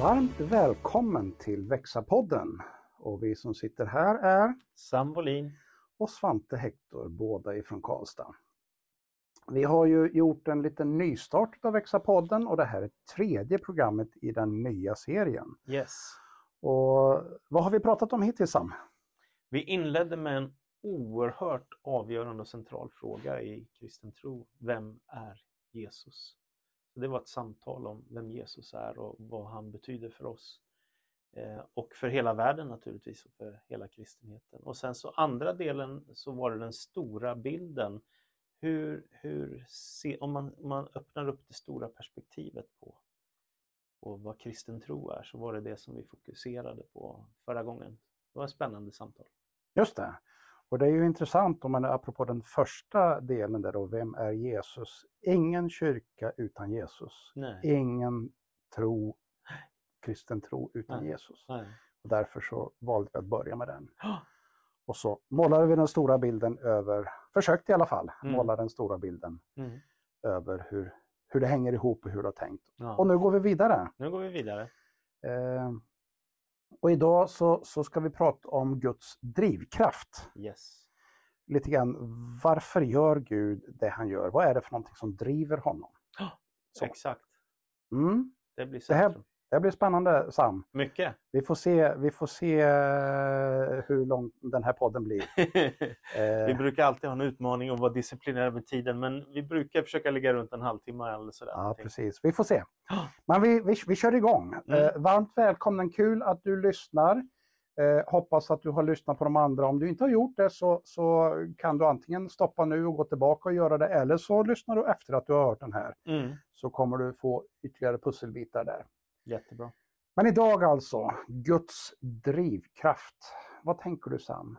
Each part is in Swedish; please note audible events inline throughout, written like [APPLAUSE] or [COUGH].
Varmt välkommen till Växa-podden. Och vi som sitter här är Sam Wåhlin. och Svante Hector, båda ifrån Karlstad. Vi har ju gjort en liten nystart av Växa-podden och det här är tredje programmet i den nya serien. Yes. Och vad har vi pratat om hittills Sam? Vi inledde med en oerhört avgörande och central fråga i kristen tro. Vem är Jesus? Det var ett samtal om vem Jesus är och vad han betyder för oss. Eh, och för hela världen naturligtvis och för hela kristenheten. Och sen så andra delen så var det den stora bilden. Hur, hur se, om, man, om man öppnar upp det stora perspektivet på, på vad kristen tro är så var det det som vi fokuserade på förra gången. Det var ett spännande samtal. Just det. Och det är ju intressant om man apropå den första delen där då, vem är Jesus? Ingen kyrka utan Jesus. Nej. Ingen tro, kristen tro utan Nej. Jesus. Nej. Och därför så valde vi att börja med den. Och så målade vi den stora bilden över, försökte i alla fall, Mm. måla den stora bilden Mm. över hur, hur det hänger ihop och hur du har tänkt. Ja. Och nu går vi vidare. Nu går vi vidare. Eh, och idag så, så ska vi prata om Guds drivkraft. Yes. Lite grann, varför gör Gud det han gör? Vad är det för någonting som driver honom? [GASPS] Så. Exakt. Mm. Det blir Det här-. Det blir spännande Sam. Mycket. Vi får se, vi får se eh, hur lång den här podden blir. [LAUGHS] vi Eh, brukar alltid ha en utmaning och vara disciplinerade med tiden men vi brukar försöka ligga runt en halvtimme eller sådär. Ja, precis. Vi får se. Men vi, vi, vi kör igång. Mm. Eh, varmt välkommen, kul att du lyssnar. Eh, hoppas att du har lyssnat på de andra. Om du inte har gjort det så, så kan du antingen stoppa nu och gå tillbaka och göra det eller så lyssnar du efter att du har hört den här. Mm. Så kommer du få ytterligare pusselbitar där. Jättebra. Men idag alltså, Guds drivkraft. Vad tänker du Sam?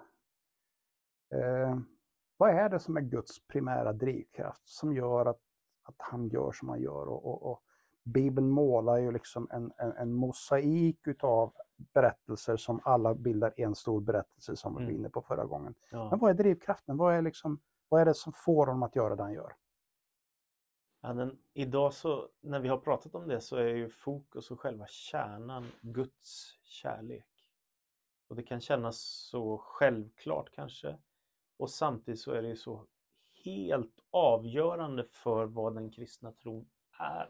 Eh, vad är det som är Guds primära drivkraft som gör att, att han gör som han gör? Och, och, och Bibeln målar ju liksom en, en, en mosaik utav berättelser som alla bildar en stor berättelse som vi var Mm. inne på förra gången. Ja. Men vad är drivkraften? Vad är, liksom, vad är det som får honom att göra det han gör? Ja, den, idag så, när vi har pratat om det så är ju fokus och själva kärnan Guds kärlek. Och det kan kännas så självklart kanske. Och samtidigt så är det ju så helt avgörande för vad den kristna tron är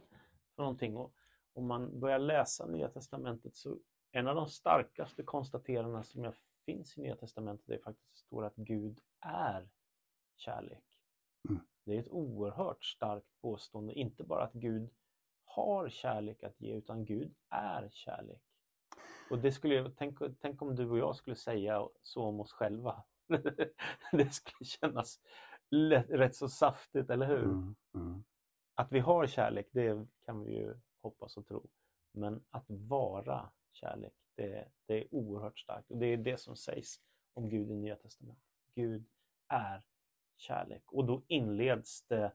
för någonting. Och om man börjar läsa Nya Testamentet så en av de starkaste konstaterandena som jag finns i Nya Testamentet är faktiskt det står att Gud är kärlek. Mm. Det är ett oerhört starkt påstående, inte bara att Gud har kärlek att ge utan Gud är kärlek. Och det skulle jag, tänk, tänk om du och jag skulle säga så om oss själva. [LAUGHS] det skulle kännas lätt, rätt så saftigt, eller hur? Mm, mm. Att vi har kärlek, det kan vi ju hoppas och tro. Men att vara kärlek, det, det är oerhört starkt. Och det är det som sägs om Gud i Nya Testamentet. Gud är kärlek. Och då inleds det,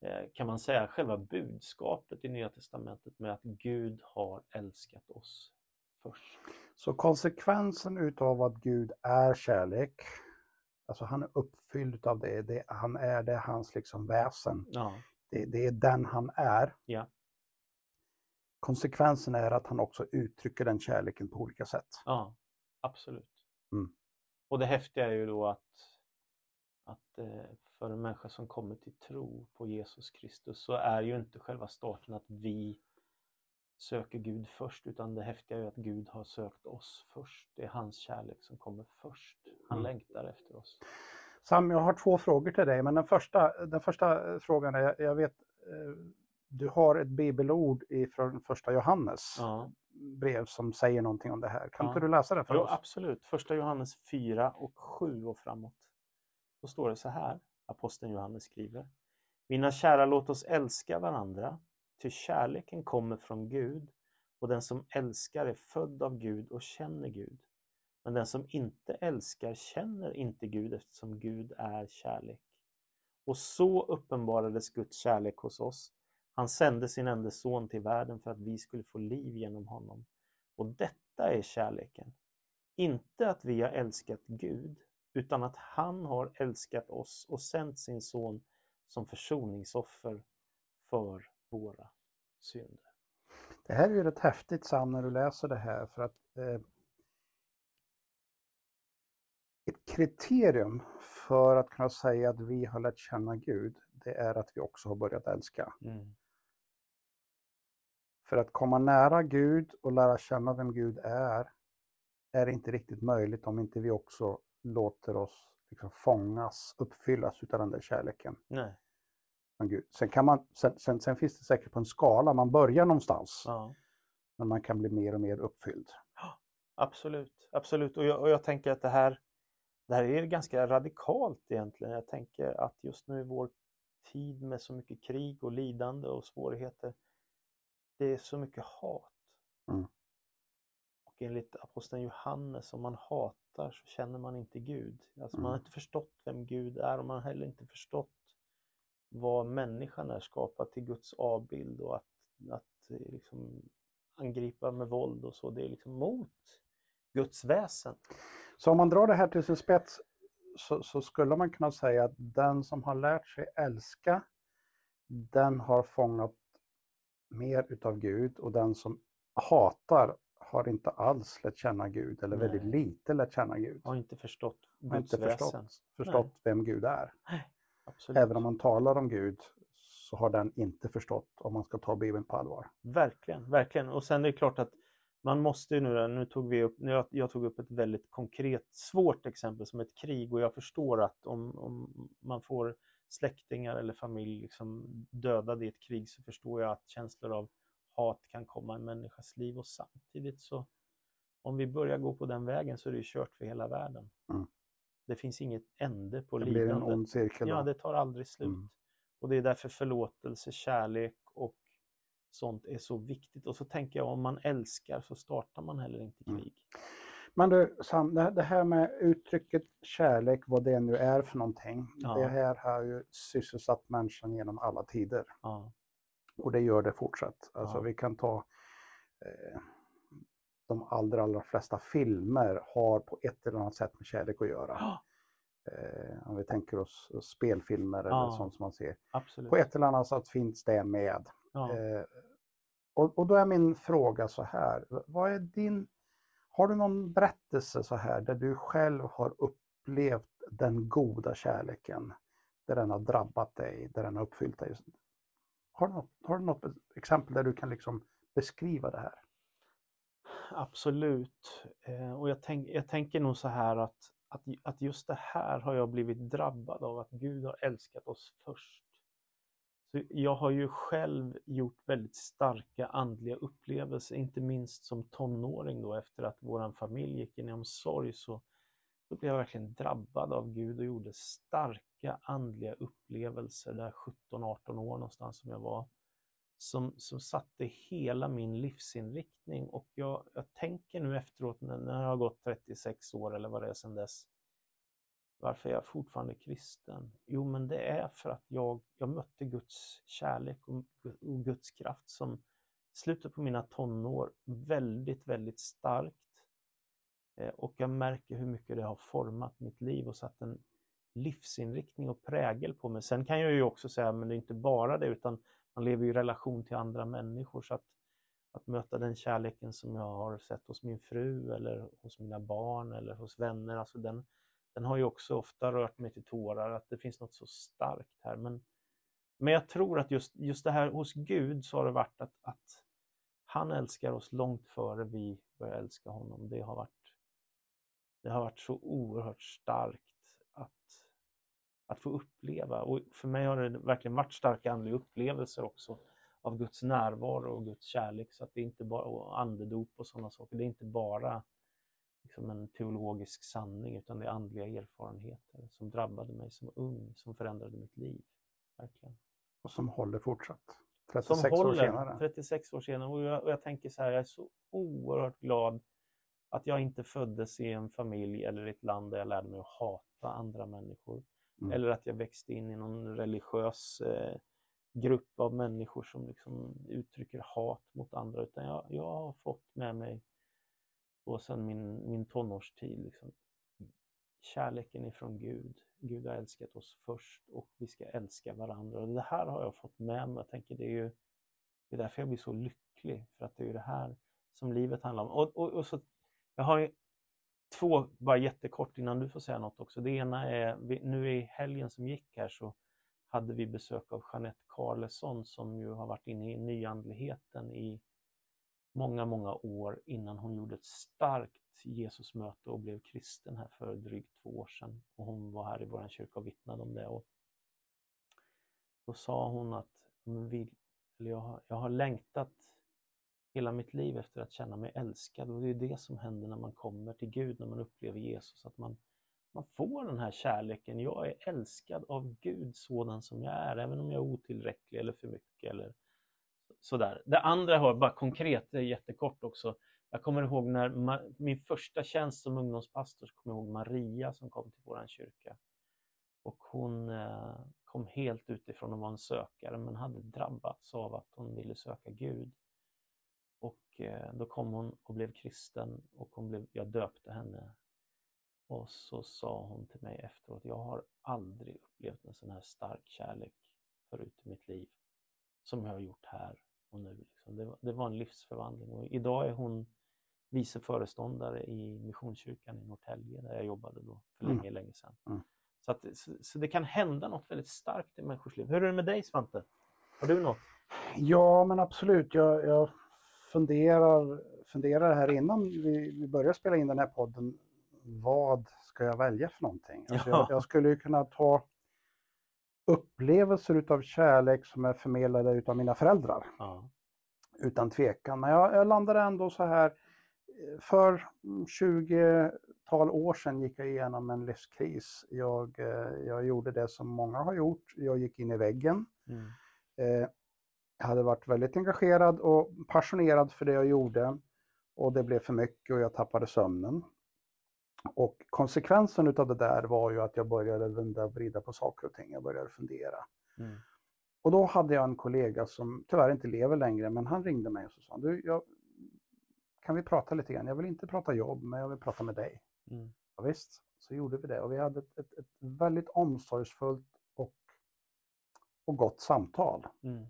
eh, kan man säga, själva budskapet i Nya Testamentet med att Gud har älskat oss först. Så konsekvensen utav att Gud är kärlek, alltså han är uppfylld av det, det han är, det hans liksom väsen. Ja, Det, det är den han är. Ja. Konsekvensen är att han också uttrycker den kärleken på olika sätt. ja absolut. Mm. Och det häftiga är ju då att, att eh, för en människa som kommer till tro på Jesus Kristus så är ju inte själva starten att vi söker Gud först utan det häftiga är att Gud har sökt oss först. Det är hans kärlek som kommer först. Han Mm. längtar efter oss. Sam, jag har två frågor till dig, men den första, den första frågan är, jag vet, eh, du har ett bibelord från första Johannes Ja. brev som säger någonting om det här. Kan Ja. inte du läsa det för Jo, oss? absolut. Första Johannes 4 och 7 och framåt. Då står det så här, aposteln Johannes skriver. Mina kära, låt oss älska varandra, ty kärleken kommer från Gud och den som älskar är född av Gud och känner Gud. Men den som inte älskar känner inte Gud eftersom Gud är kärlek. Och så uppenbarades Guds kärlek hos oss. Han sände sin enda son till världen för att vi skulle få liv genom honom. Och detta är kärleken. Inte att vi har älskat Gud, utan att han har älskat oss och sänt sin son som försoningsoffer för våra synder. Det här är ju rätt häftigt Sam när du läser det här för att eh, ett kriterium för att kunna säga att vi har lärt känna Gud, det är att vi också har börjat älska. Mm. För att komma nära Gud och lära känna vem Gud är, är inte riktigt möjligt om inte vi också låter oss liksom fångas, uppfyllas utav den där kärleken. Nej. Gud. Sen, kan man, sen, sen, sen finns det säkert på en skala, man börjar någonstans, Ja. men man kan bli mer och mer uppfylld. Absolut, absolut. Och jag, och jag tänker att det här, det här är ganska radikalt egentligen. Jag tänker att just nu i vår tid med så mycket krig och lidande och svårigheter, det är så mycket hat. Mm. Enligt aposteln Johannes, om man hatar så känner man inte Gud. Alltså man har Mm. inte förstått vem Gud är och man har heller inte förstått vad människan är skapad till Guds avbild och att, att eh, liksom angripa med våld och så, det är liksom mot Guds väsen. Så om man drar det här till sin spets så, så skulle man kunna säga att den som har lärt sig älska, den har fångat mer utav Gud och den som hatar har inte alls lärt känna Gud eller väldigt Nej. lite lärt känna Gud. Har inte förstått Har Guds inte väsen. förstått, förstått vem Gud är. Absolut. Även om man talar om Gud så har den inte förstått om man ska ta Bibeln på allvar. Verkligen, verkligen. Och sen är det klart att man måste ju nu, nu tog vi upp, nu jag, jag tog upp ett väldigt konkret, svårt exempel som ett krig och jag förstår att om, om man får släktingar eller familj liksom dödade i ett krig så förstår jag att känslor av hat kan komma i en människas liv och samtidigt så om vi börjar gå på den vägen så är det ju kört för hela världen. Mm. Det finns inget ände på Det blir en lidandet. ond cirkel. Ja, då. det tar aldrig slut. Mm. Och det är därför förlåtelse, kärlek och sånt är så viktigt. Och så tänker jag om man älskar så startar man heller inte Mm. krig. Men du Sam, det det här med uttrycket kärlek, vad det nu är för någonting, Ja. det här har ju sysselsatt människan genom alla tider. Ja, Och det gör det fortsatt. Alltså Ja. vi kan ta eh, de allra, allra flesta filmer har på ett eller annat sätt med kärlek att göra. Ja. Eh, om vi tänker oss spelfilmer eller Ja. sånt som man ser. absolut. På ett eller annat sätt finns det med. Eh, och, och då är min fråga så här, vad är din, har du någon berättelse så här där du själv har upplevt den goda kärleken, där den har drabbat dig, där den har uppfyllt dig? Har du något, har du något exempel där du kan liksom beskriva det här? Absolut. Eh, och jag, tänk, jag tänker nog så här att, att, att just det här har jag blivit drabbad av, att Gud har älskat oss först. Så jag har ju själv gjort väldigt starka andliga upplevelser, inte minst som tonåring då efter att vår familj gick in i omsorg så då blev jag verkligen drabbad av Gud och gjorde starka andliga upplevelser där 17-18 år någonstans som jag var som, som satte hela min livsinriktning och jag, jag tänker nu efteråt när, när jag har gått 36 år eller vad det är sedan dess varför är jag fortfarande kristen? Jo, men det är för att jag, jag mötte Guds kärlek och, och Guds kraft som i slutet på mina tonår väldigt, väldigt starkt. Eh, och jag märker hur mycket det har format mitt liv och satt en livsinriktning och prägel på mig. Sen kan jag ju också säga, men det är inte bara det, utan man lever ju i relation till andra människor. Så att, att möta den kärleken som jag har sett hos min fru eller hos mina barn eller hos vänner, alltså den, den har ju också ofta rört mig till tårar, att det finns något så starkt här. Men, men jag tror att just, just det här hos Gud så har det varit att, att han älskar oss långt före vi börjar älska honom. Det har varit, det har varit så oerhört starkt att, att få uppleva. Och för mig har det verkligen varit starka andliga upplevelser också av Guds närvaro och Guds kärlek. Så att det är inte bara och andedop och sådana saker. Det är inte bara liksom en teologisk sanning utan det är andliga erfarenheter som drabbade mig som ung, som förändrade mitt liv. Verkligen. Och som håller fortsatt, Som 36 år håller senare. 36 år senare. Och jag, och jag tänker så här, jag är så oerhört glad att jag inte föddes i en familj eller i ett land där jag lärde mig att hata andra människor. Mm. Eller att jag växte in i någon religiös eh, grupp av människor som liksom uttrycker hat mot andra. Utan jag, jag har fått med mig, och sedan min, min tonårstid, liksom, kärleken ifrån Gud. Gud har älskat oss först och vi ska älska varandra. Och det här har jag fått med mig. Jag tänker det är ju Det är därför jag blir så lycklig, för att det är det här som livet handlar om. Och, och, och så, jag har ju två, bara jättekort innan du får säga något också. Det ena är, nu i helgen som gick här så hade vi besök av Jeanette Karlsson som ju har varit inne i nyandligheten i många, många år innan hon gjorde ett starkt Jesusmöte och blev kristen här för drygt två år sedan. Och hon var här i vår kyrka och vittnade om det. Och då sa hon att eller jag, har, jag har längtat hela mitt liv efter att känna mig älskad och det är det som händer när man kommer till Gud, när man upplever Jesus, att man, man får den här kärleken. Jag är älskad av Gud sådan som jag är, även om jag är otillräcklig eller för mycket eller sådär. Det andra har bara konkret, det är jättekort också. Jag kommer ihåg när min första tjänst som ungdomspastor, så kommer jag ihåg Maria som kom till vår kyrka. Och hon eh, kom helt utifrån att vara en sökare men hade drabbats av att hon ville söka Gud. Och eh, då kom hon och blev kristen och hon blev, jag döpte henne. Och så sa hon till mig efteråt, jag har aldrig upplevt en sån här stark kärlek förut i mitt liv som jag har gjort här och nu. Liksom. Det, var, det var en livsförvandling och idag är hon vice föreståndare i Missionskyrkan i Norrtälje där jag jobbade då för länge, mm. länge sedan. Mm. Så, att, så, så, det kan hända något väldigt starkt i människors liv. Hur är det med dig Svante? Har du något? Ja, men absolut. Jag, jag funderar, funderar här innan vi, vi börjar spela in den här podden. Vad ska jag välja för någonting? Alltså ja. jag, jag, skulle ju kunna ta upplevelser utav kärlek som är förmedlade utav mina föräldrar. Ja. Utan tvekan. Men jag, jag landade ändå så här. För 20-tal år sedan gick jag igenom en livskris. Jag, eh, jag gjorde det som många har gjort. Jag gick in i väggen. Mm. Jag hade varit väldigt engagerad och passionerad för det jag gjorde och det blev för mycket och jag tappade sömnen. Och konsekvensen utav det där var ju att jag började vända och vrida på saker och ting. Jag började fundera. Mm. Och då hade jag en kollega som tyvärr inte lever längre, men han ringde mig och sa du, jag, kan vi prata lite grann? Jag vill inte prata jobb, men jag vill prata med dig. Mm. Ja, visst, så gjorde vi det. Och vi hade ett, ett, ett väldigt omsorgsfullt och, och gott samtal. Mm.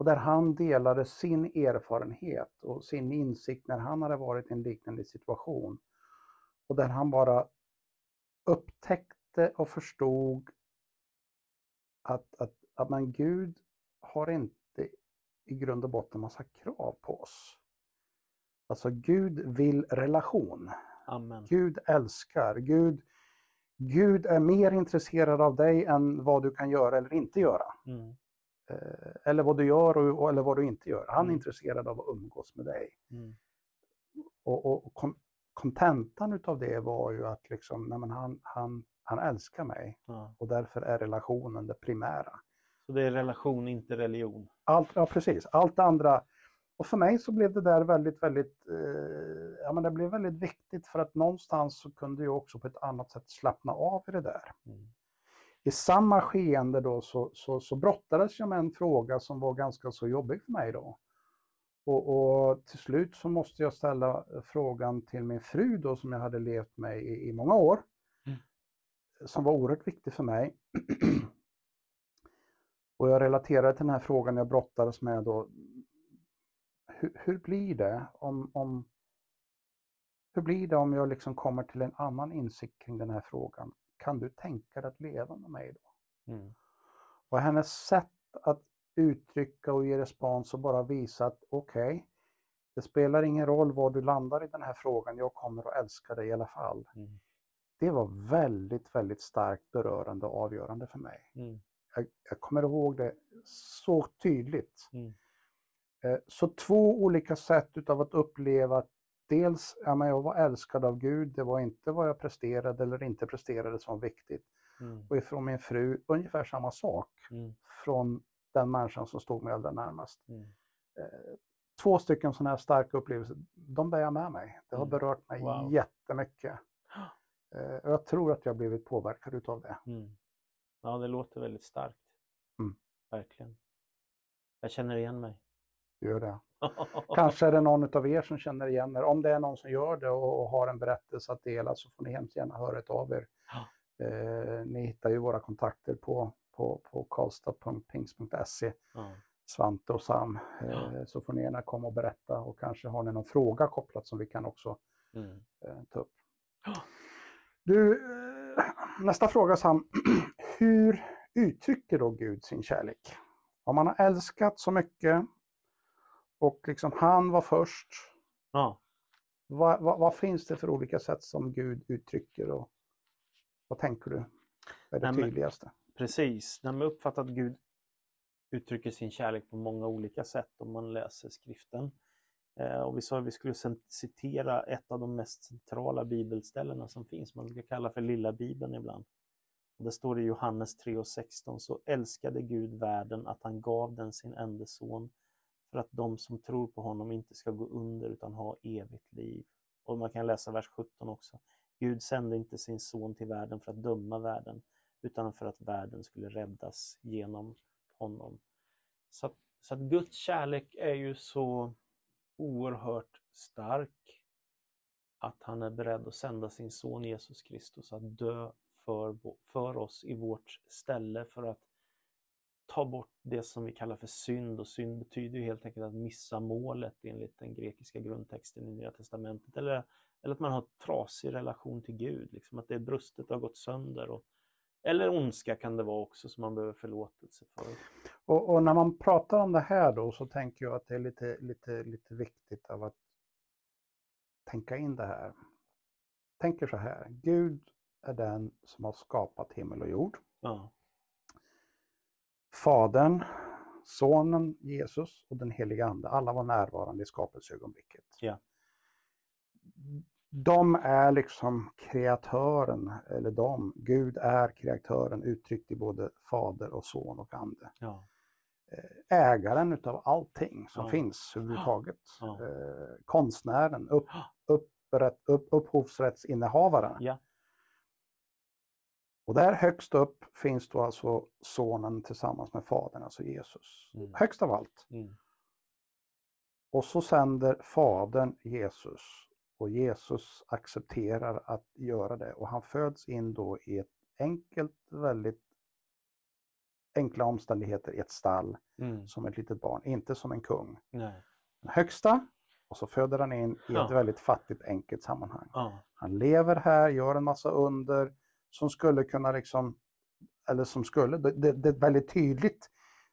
Och där han delade sin erfarenhet och sin insikt när han hade varit i en liknande situation. Och där han bara upptäckte och förstod att, att, att man Gud har inte i grund och botten massa krav på oss. Alltså Gud vill relation. Amen. Gud älskar. Gud, Gud är mer intresserad av dig än vad du kan göra eller inte göra. Mm. Eh, eller vad du gör och, eller vad du inte gör. Han är mm. intresserad av att umgås med dig. Mm. Och, och kontentan utav det var ju att liksom, nej men han, han, han älskar mig ja. och därför är relationen det primära. Så det är relation, inte religion? Allt, ja, precis. Allt det andra. Och för mig så blev det där väldigt, väldigt, eh, ja men det blev väldigt viktigt för att någonstans så kunde jag också på ett annat sätt slappna av i det där. Mm i samma skeende då så, så, så brottades jag med en fråga som var ganska så jobbig för mig då. Och, och, till slut så måste jag ställa frågan till min fru då som jag hade levt med i, i många år. Mm. Som var oerhört viktig för mig. [CLEARS THROAT] och jag relaterade till den här frågan jag brottades med då. Hur, hur blir det om, om hur blir det om jag liksom kommer till en annan insikt kring den här frågan? Kan du tänka dig att leva med mig då? Mm. Och hennes sätt att uttrycka och ge respons och bara visa att okej, okay, det spelar ingen roll var du landar i den här frågan, jag kommer att älska dig i alla fall. Mm. Det var väldigt, väldigt starkt berörande och avgörande för mig. Mm. Jag, jag, kommer ihåg det så tydligt. Mm. Eh, så två olika sätt utav att uppleva dels, ja, men jag var älskad av Gud, det var inte vad jag presterade eller inte presterade som var viktigt. Mm. Och ifrån min fru, ungefär samma sak. Mm. Från den människan som stod mig allra närmast. Mm. Eh, två stycken sådana här starka upplevelser, de bär jag med mig. Det har mm. berört mig wow. jättemycket. Eh, och jag tror att jag blivit påverkad utav det. Mm. Ja, det låter väldigt starkt. Mm. Verkligen. Jag känner igen mig. Gör det. [LAUGHS] Kanske är det någon av er som känner igen er. Om det är någon som gör det och, har en berättelse att dela så får ni hemskt gärna höra av er. Eh, ni hittar ju våra kontakter på, på, på karlstad.pings.se. Svante och Sam. Eh, så får ni gärna komma och berätta och kanske har ni någon fråga kopplat som vi kan också Mm. eh, ta upp. Du, eh, nästa fråga Sam. [CLEARS THROAT] Hur uttrycker då Gud sin kärlek? Om man har älskat så mycket och liksom han var först. Ja. Vad, vad, vad finns det för olika sätt som Gud uttrycker och vad tänker du är det Nej, men- tydligaste? Precis, när man uppfattar att Gud uttrycker sin kärlek på många olika sätt om man läser skriften. Eh, och vi sa att vi skulle citera ett av de mest centrala bibelställena som finns, man brukar kalla för lilla bibeln ibland. Och det står i Johannes 3 och 16, så älskade Gud världen att han gav den sin enda son för att de som tror på honom inte ska gå under utan ha evigt liv. Och man kan läsa vers 17 också. Gud sände inte sin son till världen för att döma världen utan för att världen skulle räddas genom honom. Så att, så att Guds kärlek är ju så oerhört stark att han är beredd att sända sin son Jesus Kristus att dö för, för oss i vårt ställe för att ta bort det som vi kallar för synd och synd betyder ju helt enkelt att missa målet enligt den grekiska grundtexten i Nya Testamentet eller, eller att man har trasig relation till Gud, liksom att det är brustet har gått sönder. Och, eller ondska kan det vara också som man behöver förlåtelse för. Och, och när man pratar om det här då så tänker jag att det är lite, lite, lite viktigt av att tänka in det här. Tänker så här, Gud är den som har skapat himmel och jord. Ja, Fadern, Sonen Jesus och den heliga Ande, alla var närvarande i skapelseögonblicket. Ja. De är liksom kreatören, eller de, Gud är kreatören uttryckt i både Fader och Son och Ande. ja, Eh, Ägaren utav allting som Ja. finns överhuvudtaget. Ja. Eh, konstnären, upp, upprätt, upp, upphovsrättsinnehavaren. Och där högst upp finns då alltså sonen tillsammans med fadern, alltså Jesus. Mm. Högst av allt. mm, Och så sänder fadern Jesus och Jesus accepterar att göra det och han föds in då i ett enkelt, väldigt enkla omständigheter i ett stall mm, som ett litet barn, inte som en kung. nej, Den högsta och så föder han in i ett Ja. väldigt fattigt enkelt sammanhang. ja, Han lever här, gör en massa under som skulle kunna liksom, eller som skulle, det, det, väldigt tydligt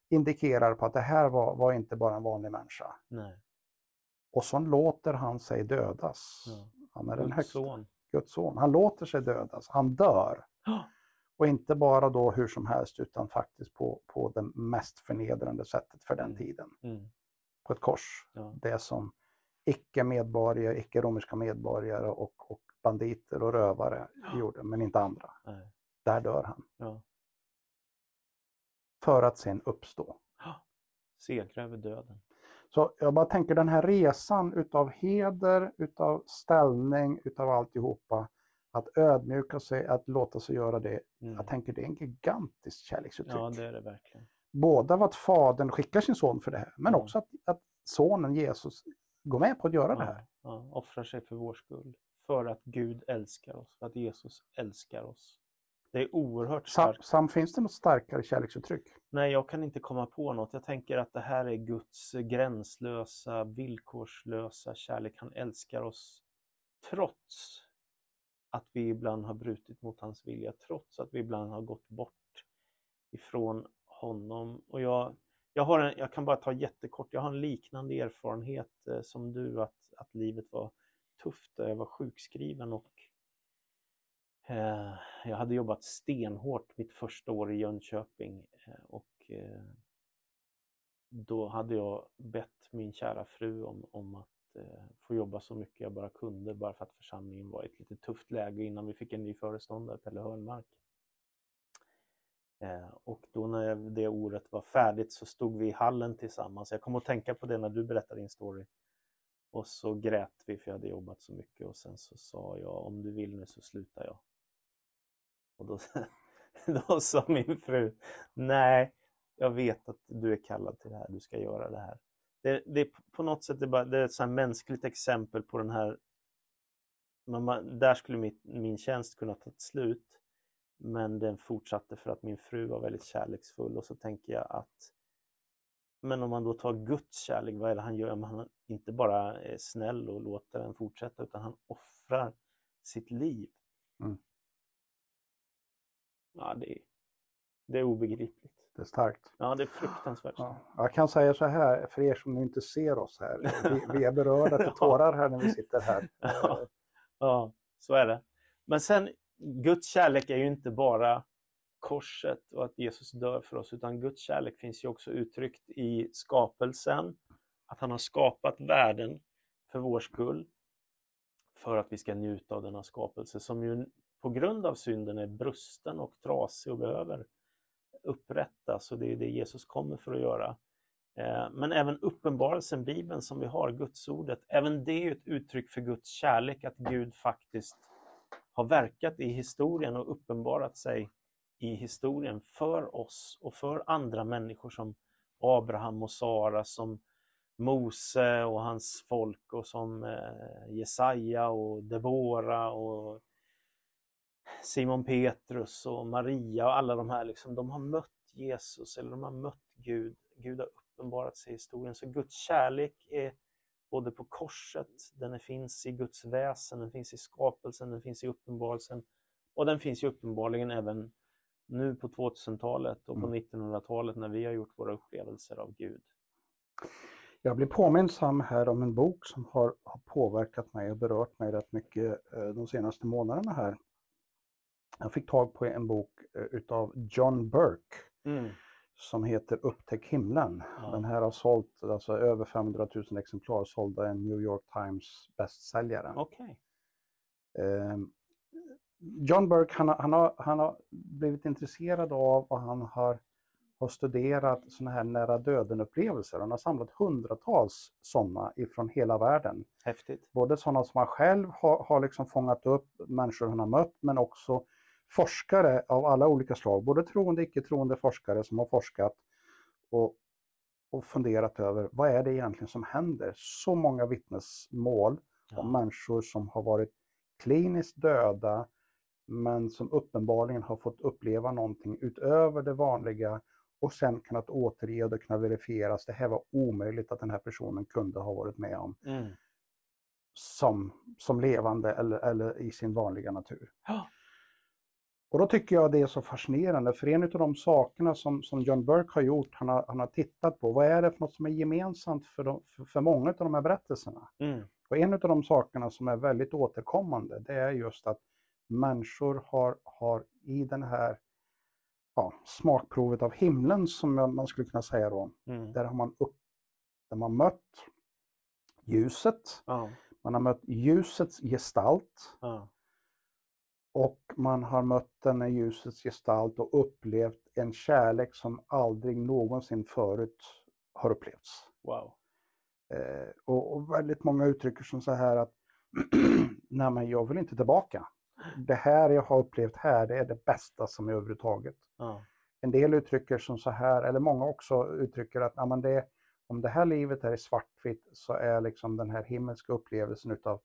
indikerar på att det här var, var inte bara en vanlig människa. nej, Och så låter han sig dödas. ja. Han är den Guds högsta, son. Guds son. Han låter sig dödas, han dör. Och inte bara då hur som helst utan faktiskt på, på det mest förnedrande sättet för den Mm. tiden. Mm, På ett kors. ja, Det som icke-medborgare, icke-romerska medborgare och, och banditer och rövare Ja. gjorde, men inte andra. nej, Där dör han. ja. För att sen uppstå. Segra över döden. Så jag bara tänker den här resan utav heder, utav ställning, utav alltihopa. Att ödmjuka sig, att låta sig göra det. Mm. Jag tänker det är en gigantisk kärleksuttryck. Ja, det är det verkligen. Både av att fadern skickar sin son för det här, men Ja. också att, att sonen Jesus går med på att göra det här. Ja, ja, offrar sig för vår skull. För att Gud älskar oss, för att Jesus älskar oss. Det är oerhört starkt. Sam, finns det något starkare kärleksuttryck? Nej, jag kan inte komma på något. Jag tänker att det här är Guds gränslösa, villkorslösa kärlek. Han älskar oss trots att vi ibland har brutit mot hans vilja, trots att vi ibland har gått bort ifrån honom. Och jag, jag, har en, jag kan bara ta jättekort, jag har en liknande erfarenhet eh, som du, att, att livet var tufft. där Jag var sjukskriven och eh, jag hade jobbat stenhårt mitt första år i Jönköping eh, och eh, då hade jag bett min kära fru om, om att eh, få jobba så mycket jag bara kunde bara för att församlingen var i ett lite tufft läge innan vi fick en ny föreståndare, Pelle Hörnmark. Eh, och då när det året var färdigt så stod vi i hallen tillsammans. Jag kom att tänka på det när du berättade din story. Och så grät vi för jag hade jobbat så mycket och sen så sa jag om du vill nu så slutar jag. Och då, [LAUGHS] då sa min fru, nej, jag vet att du är kallad till det här, du ska göra det här. Det, det är på något sätt det är bara, det är ett så här mänskligt exempel på den här, man, man, där skulle mitt, min tjänst kunna ta slut, men den fortsatte för att min fru var väldigt kärleksfull och så tänker jag att men om man då tar Guds kärlek, vad är det han gör? Men han inte bara är snäll och låter den fortsätta, utan han offrar sitt liv. Mm. Ja, det är, det är obegripligt. Det är starkt. Ja, det är fruktansvärt. Ja. Jag kan säga så här, för er som inte ser oss här, vi, vi är berörda till [LAUGHS] tårar här när vi sitter här. [LAUGHS] Ja. ja, så är det. Men sen, Guds kärlek är ju inte bara korset och att Jesus dör för oss, utan Guds kärlek finns ju också uttryckt i skapelsen, att han har skapat världen för vår skull, för att vi ska njuta av denna skapelse som ju på grund av synden är brusten och trasig och behöver upprättas. Och det är det Jesus kommer för att göra. Eh, men även uppenbarelsen, Bibeln som vi har, Gudsordet, även det är ett uttryck för Guds kärlek, att Gud faktiskt har verkat i historien och uppenbarat sig i historien för oss och för andra människor som Abraham och Sara, som Mose och hans folk och som eh, Jesaja och Debora och Simon Petrus och Maria och alla de här, liksom, de har mött Jesus eller de har mött Gud. Gud har uppenbarat sig i historien. Så Guds kärlek är både på korset, den finns i Guds väsen, den finns i skapelsen, den finns i uppenbarelsen och den finns ju uppenbarligen även nu på 2000-talet och på 1900-talet mm. när vi har gjort våra upplevelser av Gud. Jag blir påminnsam här om en bok som har, har påverkat mig och berört mig rätt mycket eh, de senaste månaderna här. Jag fick tag på en bok eh, utav John Burke mm. som heter Upptäck himlen. Ja. Den här har sålt alltså, över 500 000 exemplar, sålda en New York Times bästsäljare. Okay. Eh, John Burke han, han, har, han har blivit intresserad av och han har, har studerat sådana här nära döden-upplevelser. Han har samlat hundratals sådana ifrån hela världen. Häftigt. Både sådana som han själv har, har liksom fångat upp, människor han har mött, men också forskare av alla olika slag, både troende och icke troende forskare som har forskat och, och funderat över vad är det egentligen som händer? Så många vittnesmål ja. om människor som har varit kliniskt döda men som uppenbarligen har fått uppleva någonting utöver det vanliga och sen kunnat återge och det kunnat verifieras. Det här var omöjligt att den här personen kunde ha varit med om. Mm. Som, som levande eller, eller i sin vanliga natur. Ja. Och då tycker jag det är så fascinerande, för en av de sakerna som, som John Burke har gjort, han har, han har tittat på, vad är det för något som är gemensamt för, de, för, för många av de här berättelserna? Mm. Och en av de sakerna som är väldigt återkommande, det är just att människor har, har i den här ja, smakprovet av himlen, som man skulle kunna säga då, mm. där har man, upp, där man mött ljuset, ja. man har mött ljusets gestalt, ja. Och man har mött den i ljusets gestalt och upplevt en kärlek som aldrig någonsin förut har upplevts. Wow. Eh, och, och, väldigt många uttrycker som så här att [CLEARS THROAT] Nej men jag vill inte tillbaka. Det här jag har upplevt här, det är det bästa som är överhuvudtaget. Ja. En del uttrycker som så här, eller många också uttrycker att ja, det, om det här livet är svartvitt så är liksom den här himmelska upplevelsen utav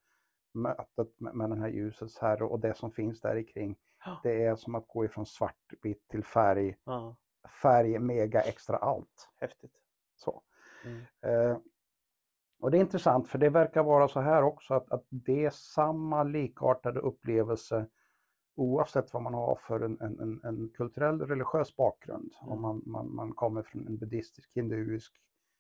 mötet med, med den här ljusets herre och det som finns där kring. Ja. Det är som att gå ifrån svartvitt till färg, ja. färg, mega, extra allt. Häftigt. Så. Mm. Eh, och det är intressant för det verkar vara så här också att, att det är samma likartade upplevelse oavsett vad man har för en, en, en kulturell religiös bakgrund. Mm. Om man, man, man kommer från en buddhistisk, hinduisk,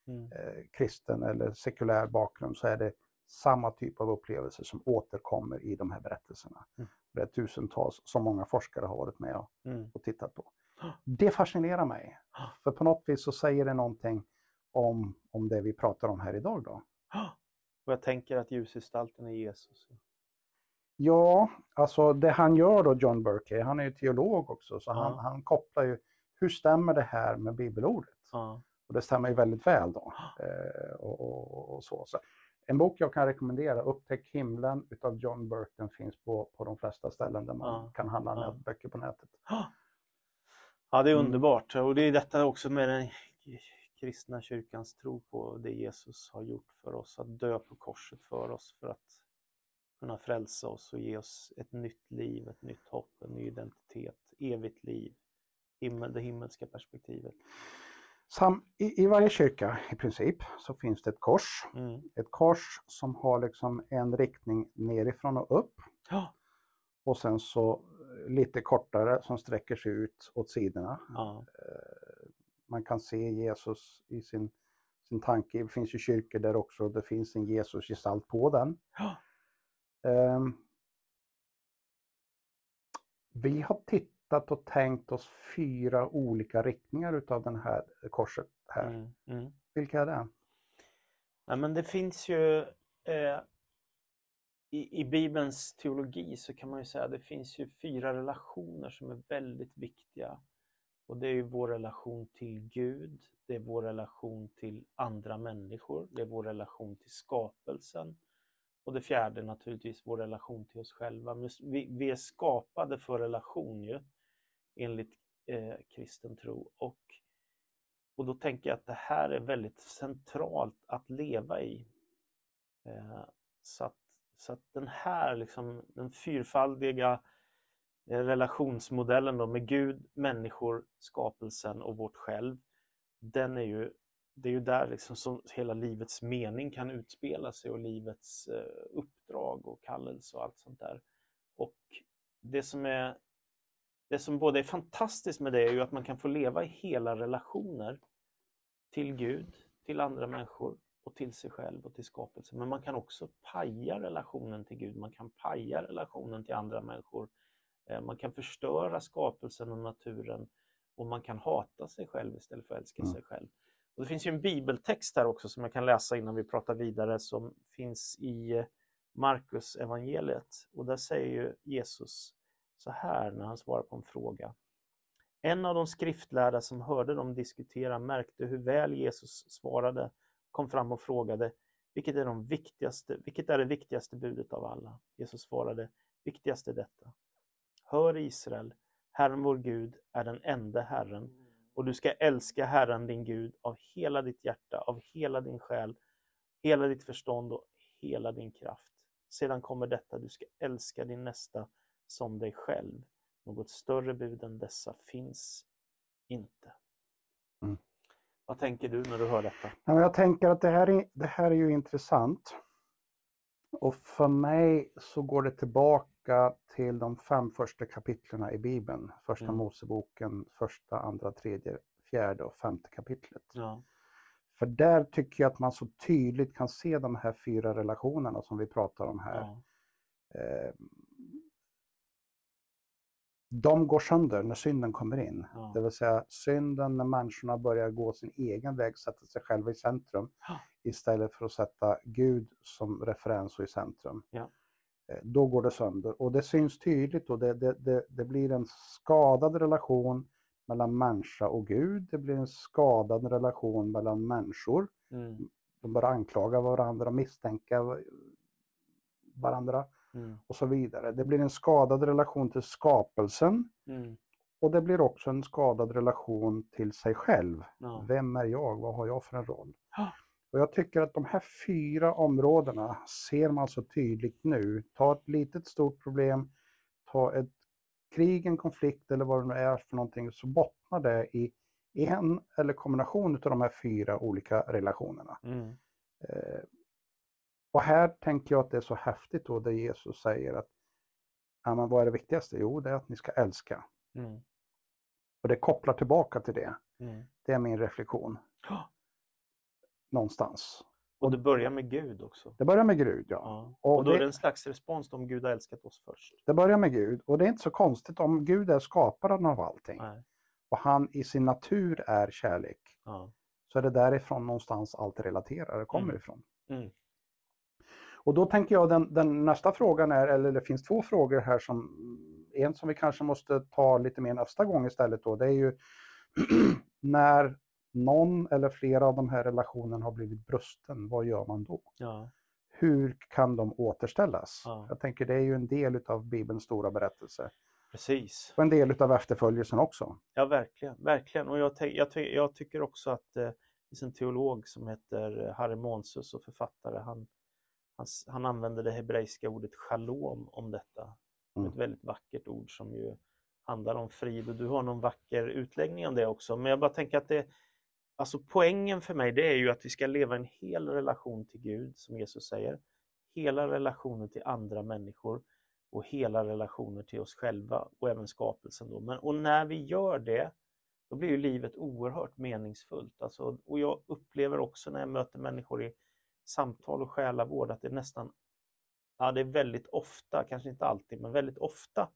mm. eh, kristen eller sekulär bakgrund så är det samma typ av upplevelser som återkommer i de här berättelserna. Mm. Det är tusentals som många forskare har varit med och, mm. och tittat på. Det fascinerar mig. [GASPS] För på något vis så säger det någonting om, om det vi pratar om här idag. Då. Och jag tänker att ljusgestalten är Jesus. Ja, alltså det han gör då, John Burke, han är ju teolog också, så han, han kopplar ju, hur stämmer det här med bibelordet? Och det stämmer ju väldigt väl då. Eh, och, och, och, så. så. En bok jag kan rekommendera, Upptäck himlen utav John Burke, den finns på, på de flesta ställen där man ja. kan handla ja. böcker på nätet. Ja, det är mm. underbart och det är detta också med den kristna kyrkans tro på det Jesus har gjort för oss, att dö på korset för oss för att kunna frälsa oss och ge oss ett nytt liv, ett nytt hopp, en ny identitet, evigt liv, himmel, det himmelska perspektivet. Sam, i, I varje kyrka i princip så finns det ett kors. Mm. Ett kors som har liksom en riktning nerifrån och upp. Ja. Och sen så eh, lite kortare som sträcker sig ut åt sidorna. Ja. Man kan se Jesus i sin, sin tanke. Det finns ju kyrkor där också det finns en Jesusgestalt på den. Ja. Ehm, Vi har tittat och tänkt oss fyra olika riktningar utav den här korset här. Mm. Mm. Vilka är det? Nej, men det finns ju eh, i, i Bibelns teologi så kan man ju säga att det finns ju fyra relationer som är väldigt viktiga. Och det är ju vår relation till Gud, det är vår relation till andra människor, det är vår relation till skapelsen och det fjärde är naturligtvis vår relation till oss själva. Men Vi, vi är skapade för relation ju, enligt eh, kristen tro. Och och då tänker jag att det här är väldigt centralt att leva i. Eh, så, att, så att den här, liksom, den fyrfaldiga eh, Eh, relationsmodellen då med Gud, människor, skapelsen och vårt själv, den är ju, det är ju där liksom som hela livets mening kan utspela sig och livets eh, uppdrag och kallelse och allt sånt där. Och det som är det som både är fantastiskt med det är ju att man kan få leva i hela relationer till Gud, till andra människor och till sig själv och till skapelsen. Men man kan också paja relationen till Gud, man kan paja relationen till andra människor. Eh, Man kan förstöra skapelsen och naturen och man kan hata sig själv istället för att älska Mm. sig själv. Och det finns ju en bibeltext här också som jag kan läsa innan vi pratar vidare som finns i eh, Markus evangeliet och där säger ju Jesus så här när han svarar på en fråga. En av de skriftlärda som hörde dem diskutera märkte hur väl Jesus svarade, kom fram och frågade vilket är, de viktigaste, vilket är det viktigaste budet av alla? Jesus svarade, viktigast är detta. Hör Israel, Herren vår Gud är den enda Herren och du ska älska Herren din Gud av hela ditt hjärta, av hela din själ, hela ditt förstånd och hela din kraft. Sedan kommer detta, du ska älska din nästa som dig själv. Något större bud än dessa finns inte. Mm. Vad tänker du när du hör detta? Jag tänker att det här, är, det här är ju intressant. Och för mig så går det tillbaka till de fem första kapitlerna i Bibeln. Första Mm. Moseboken, första, andra, tredje, fjärde och femte kapitlet. Ja. För där tycker jag att man så tydligt kan se de här fyra relationerna som vi pratar om här. Ja. Eh, de går sönder när synden kommer in. Ja. Det vill säga synden när människorna börjar gå sin egen väg, sätta sig själva i centrum Ja. istället för att sätta Gud som referens och i centrum. Ja. Eh, Då går det sönder och det syns tydligt och det, det, det, det blir en skadad relation mellan människa och Gud. Det blir en skadad relation mellan människor. Mm. De börjar anklaga varandra, misstänka varandra Mm. och så vidare. Det blir en skadad relation till skapelsen Mm. och det blir också en skadad relation till sig själv. Ja. Vem är jag? Vad har jag för en roll? Och jag tycker att de här fyra områdena ser man så tydligt nu. Ta ett litet stort problem, ta ett krig, en konflikt eller vad det nu är för någonting, så bottnar det i en eller kombination av de här fyra olika relationerna. Mm. Eh, och här tänker jag att det är så häftigt då där Jesus säger att ja, men vad är det viktigaste? Jo, det är att ni ska älska. Mm. Och det kopplar tillbaka till det. Mm. Det är min reflektion. Någonstans. Och det börjar med Gud också. Det börjar med Gud, ja. Ja. Och Och då är det- det en slags respons om Gud har älskat oss först. Det börjar med Gud och det är inte så konstigt om Gud är skaparen av allting Nej. och han i sin natur är kärlek. Ja. Så är det därifrån någonstans allt relaterar kommer Mm. ifrån. Mm. Och då tänker jag den, den nästa frågan är, eller det finns två frågor här som, en som vi kanske måste ta lite mer nästa gång istället då, det är ju [CLEARS THROAT] när någon eller flera av de här relationerna har blivit brusten, vad gör man då? Ja. Hur kan de återställas? Ja. Jag tänker det är ju en del av Bibelns stora berättelse. Precis. Och en del av efterföljelsen också. Ja, verkligen. verkligen. Och jag, jag, jag tycker också att eh, det finns en teolog som heter eh, Harry Monsus och författare. Han, han, han använder det hebreiska ordet shalom om detta. Mm. Ett väldigt vackert ord som ju handlar om frid och du har någon vacker utläggning om det också. Men jag bara tänker att det, Alltså poängen för mig det är ju att vi ska leva en hel relation till Gud, som Jesus säger. Hela relationen till andra människor och hela relationer till oss själva och även skapelsen. Då. Men, och när vi gör det, då blir ju livet oerhört meningsfullt. Alltså, och jag upplever också när jag möter människor i samtal och själavård att det är nästan, ja det är väldigt ofta, kanske inte alltid, men väldigt ofta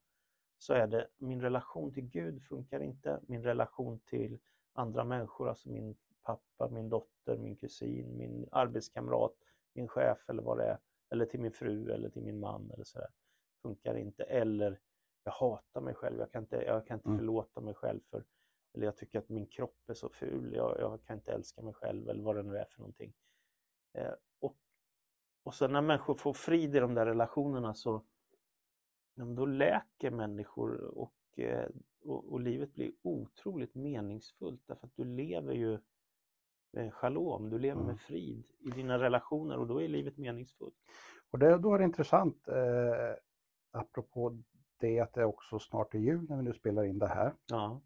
så är det min relation till Gud funkar inte, min relation till andra människor, alltså min pappa, min dotter, min kusin, min arbetskamrat, min chef eller vad det är, eller till min fru eller till min man eller sådär, funkar inte. Eller jag hatar mig själv, jag kan inte, jag kan inte Mm. förlåta mig själv för, eller jag tycker att min kropp är så ful, jag, jag kan inte älska mig själv eller vad det nu är för någonting. Eh, och, och sen när människor får frid i de där relationerna så ja, då läker människor och, och, och livet blir otroligt meningsfullt därför att du lever ju med shalom, du lever Mm. med frid i dina relationer och då är livet meningsfullt. Och det, då är det intressant, eh, apropå det att det också snart är jul när vi nu spelar in det här. Ja,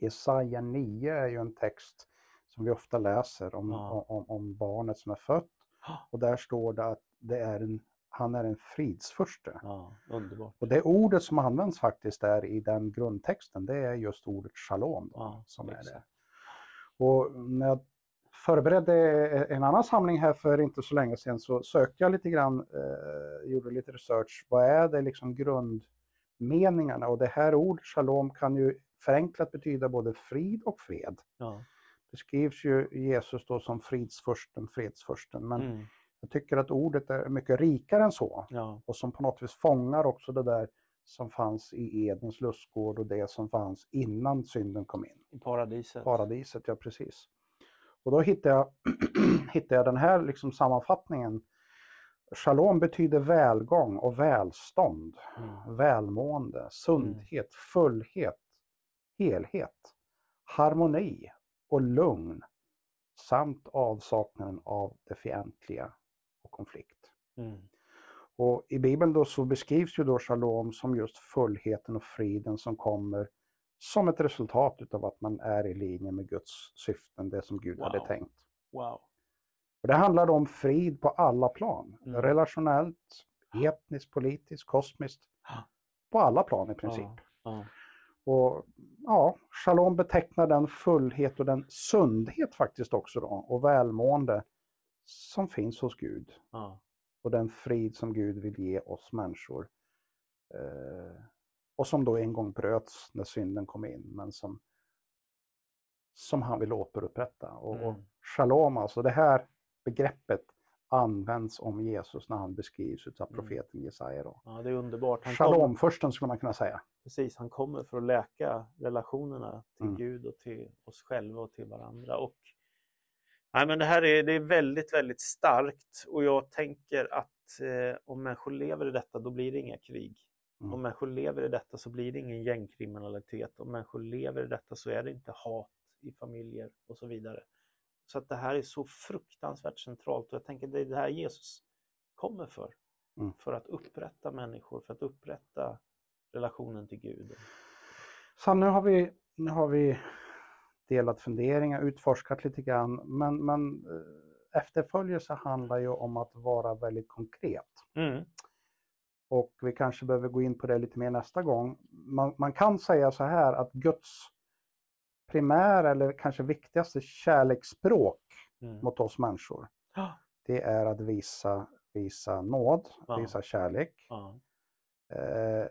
Jesaja 9 är ju en text som vi ofta läser om, Ja. om, om barnet som är fött. [GASPS] Och där står det att det är en, han är en fridsfurste. ja underbart. Och det ordet som används faktiskt där i den grundtexten, det är just ordet shalom. Ja, som är det. Och när jag förberedde en annan samling här för inte så länge sedan så sökte jag lite grann, eh, gjorde lite research. Vad är det liksom grundmeningarna? Och det här ordet shalom kan ju förenklat betyda både frid och fred. Ja. Det skrivs ju Jesus då som fridsfursten, fredsfursten. Men Mm. Jag tycker att ordet är mycket rikare än så ja, och som på något vis fångar också det där som fanns i Edens lustgård och det som fanns innan synden kom in. i paradiset. Paradiset, ja precis. Och då hittade jag, [CLEARS THROAT] hittade jag den här liksom sammanfattningen. Shalom betyder välgång och välstånd, Mm. välmående, sundhet, fullhet, helhet, harmoni och lugn samt avsaknaden av det fientliga och konflikt. Mm. Och I Bibeln då så beskrivs ju då shalom som just fullheten och friden som kommer som ett resultat utav att man är i linje med Guds syften, det som Gud hade Wow. tänkt. Wow. Och det handlar om frid på alla plan, Mm. relationellt, etniskt, politiskt, kosmiskt, på alla plan i princip. Ja. Ja. Och ja, shalom betecknar den fullhet och den sundhet faktiskt också då, och välmående som finns hos Gud Ja. och den frid som Gud vill ge oss människor. Eh, och som då en gång bröts när synden kom in, men som, som han vill återupprätta. Och, och Mm. shalom, alltså det här begreppet används om Jesus när han beskrivs av Mm. profeten Jesaja. Då. ja, det är underbart. Han Shalom kommer, försten skulle man kunna säga. precis, han kommer för att läka relationerna till Mm. Gud och till oss själva och till varandra. Och, nej, men det här är, det är väldigt, väldigt starkt och jag tänker att eh, om människor lever i detta, då blir det inga krig. Mm. Om människor lever i detta så blir det ingen gängkriminalitet. Om människor lever i detta så är det inte hat i familjer och så vidare. Så att det här är så fruktansvärt centralt och jag tänker det är det här Jesus kommer för. Mm. För att upprätta människor, för att upprätta relationen till Gud. Så nu har vi, nu har vi delat funderingar, utforskat lite grann, men, men eh, efterföljelse handlar ju om att vara väldigt konkret. Mm. Och vi kanske behöver gå in på det lite mer nästa gång. Man, man kan säga så här att Guds primära eller kanske viktigaste kärleksspråk Mm. mot oss människor, det är att visa, visa nåd, Ja. visa kärlek. Ja. Eh,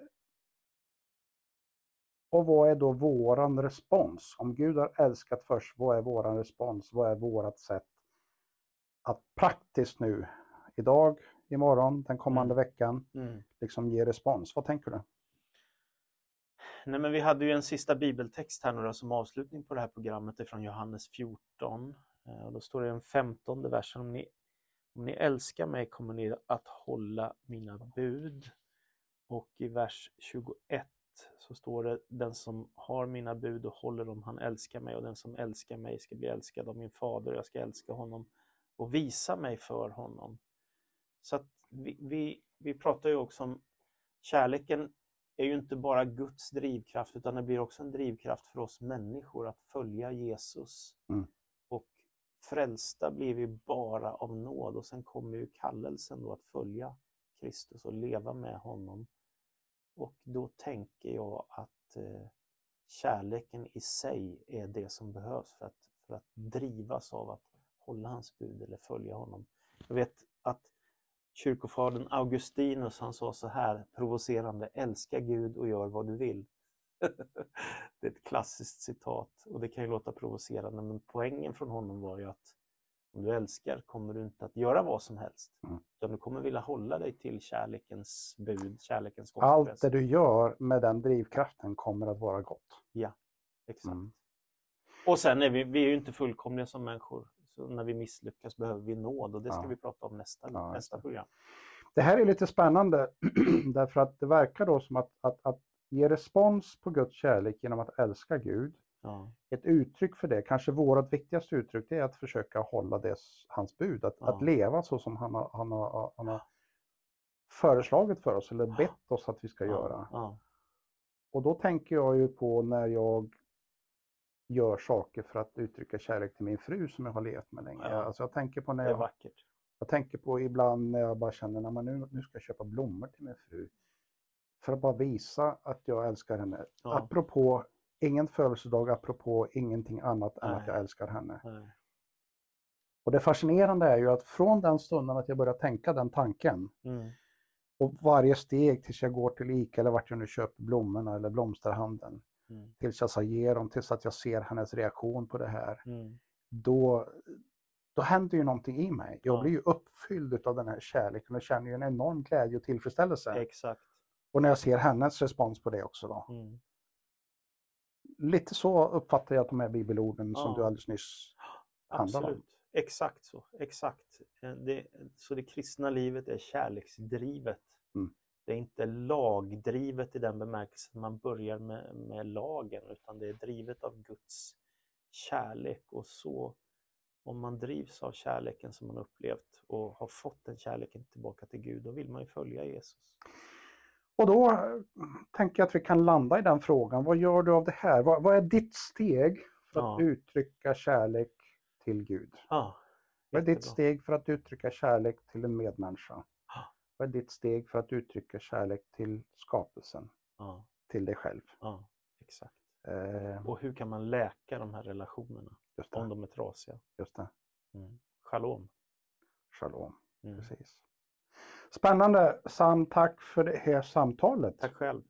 och vad är då våran respons? Om Gud har älskat först, vad är våran respons? Vad är vårat sätt att praktiskt nu, idag, imorgon, den kommande veckan, Mm. liksom ge respons? Vad tänker du? Nej, men vi hade ju en sista bibeltext här nu då, som avslutning på det här programmet det är från Johannes 14. Eh, Och då står det i den femtonde versen om ni, om ni älskar mig kommer ni att hålla mina bud. Och i vers 21 så står det den som har mina bud och håller dem, han älskar mig och den som älskar mig ska bli älskad av min fader och jag ska älska honom och visa mig för honom. Så att vi, vi, vi pratar ju också om kärleken är ju inte bara Guds drivkraft utan det blir också en drivkraft för oss människor att följa Jesus Mm. och frälsta blir vi bara av nåd och sen kommer ju kallelsen då att följa Kristus och leva med honom. Och då tänker jag att eh, kärleken i sig är det som behövs för att, för att drivas av att hålla hans bud eller följa honom. Jag vet att kyrkofadern Augustinus han sa så här provocerande, älska Gud och gör vad du vill. [LAUGHS] det är ett klassiskt citat och det kan ju låta provocerande men poängen från honom var ju att om du älskar kommer du inte att göra vad som helst. Mm. Utan du kommer vilja hålla dig till kärlekens bud, kärlekens Allt konsekvens. det du gör med den drivkraften kommer att vara gott. Ja, exakt. Mm. Och sen är vi, vi är ju inte fullkomliga som människor. Så när vi misslyckas behöver vi nåd och det ska Ja. vi prata om nästa, Ja, nästa program. Det här är lite spännande [CLEARS THROAT] därför att det verkar då som att, att, att ge respons på Guds kärlek genom att älska Gud. Ja, Ett uttryck för det, kanske vårt viktigaste uttryck, det är att försöka hålla det, hans bud. Att, Ja. att leva så som han har, han, har, han har föreslagit för oss eller bett oss att vi ska göra. Och då tänker jag ju på när jag gör saker för att uttrycka kärlek till min fru som jag har levt med länge. Ja. Alltså jag tänker på när det är jag vackert. Jag tänker på ibland när jag bara känner att nu, nu ska jag köpa blommor till min fru. För att bara visa att jag älskar henne. Ja. Apropå ingen födelsedag, apropå ingenting annat än att Nej. jag älskar henne. Nej. Och det fascinerande är ju att från den stunden att jag börjar tänka den tanken Mm. och varje steg tills jag går till Ica eller vart jag nu köper blommorna eller blomsterhandeln. Mm. Tills jag ger dem, tills att jag ser hennes reaktion på det här. Mm. Då, då händer ju någonting i mig. Jag Ja. blir ju uppfylld av den här kärleken och känner ju en enorm glädje och tillfredsställelse. Exakt. Och när jag ser hennes respons på det också då. Mm. Lite så uppfattar jag att de här bibelorden som Ja. du alldeles nyss handlar om. Absolut. Exakt så. Exakt. Eh, Det, så det kristna livet är kärleksdrivet. Mm. Det är inte lagdrivet i den bemärkelsen man börjar med, med lagen utan det är drivet av Guds kärlek och så om man drivs av kärleken som man upplevt och har fått den kärleken tillbaka till Gud, då vill man ju följa Jesus. Och då tänker jag att vi kan landa i den frågan. Vad gör du av det här? Vad, vad är ditt steg för att Ja. uttrycka kärlek till Gud? Ja, Vad är ditt steg för att uttrycka kärlek till en medmänniska? Ja. Vad är ditt steg för att uttrycka kärlek till skapelsen, till dig själv? exakt. Eh, Och hur kan man läka de här relationerna om de är trasiga? just det, Mm. Shalom. shalom. Mm. Precis. Spännande Sam, tack för det här samtalet. Tack själv.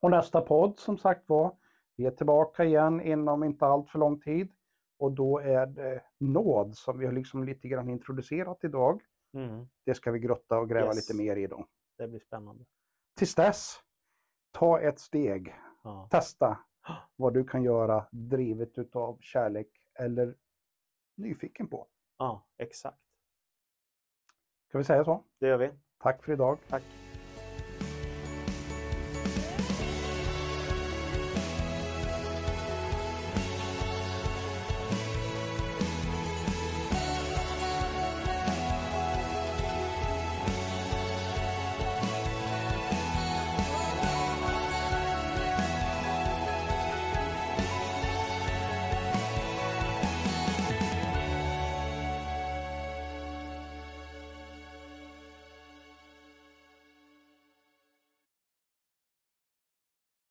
Och nästa podd som sagt var, vi är tillbaka igen inom inte allt för lång tid. Och då är det nåd som vi har liksom lite grann introducerat idag. Mm. Det ska vi grotta och gräva Yes. lite mer i då. Det blir spännande. Tills dess, ta ett steg. Ja. Testa vad du kan göra drivet utav kärlek eller nyfiken på. ja, exakt. Ska vi säga så? Det gör vi. Tack för idag. Tack.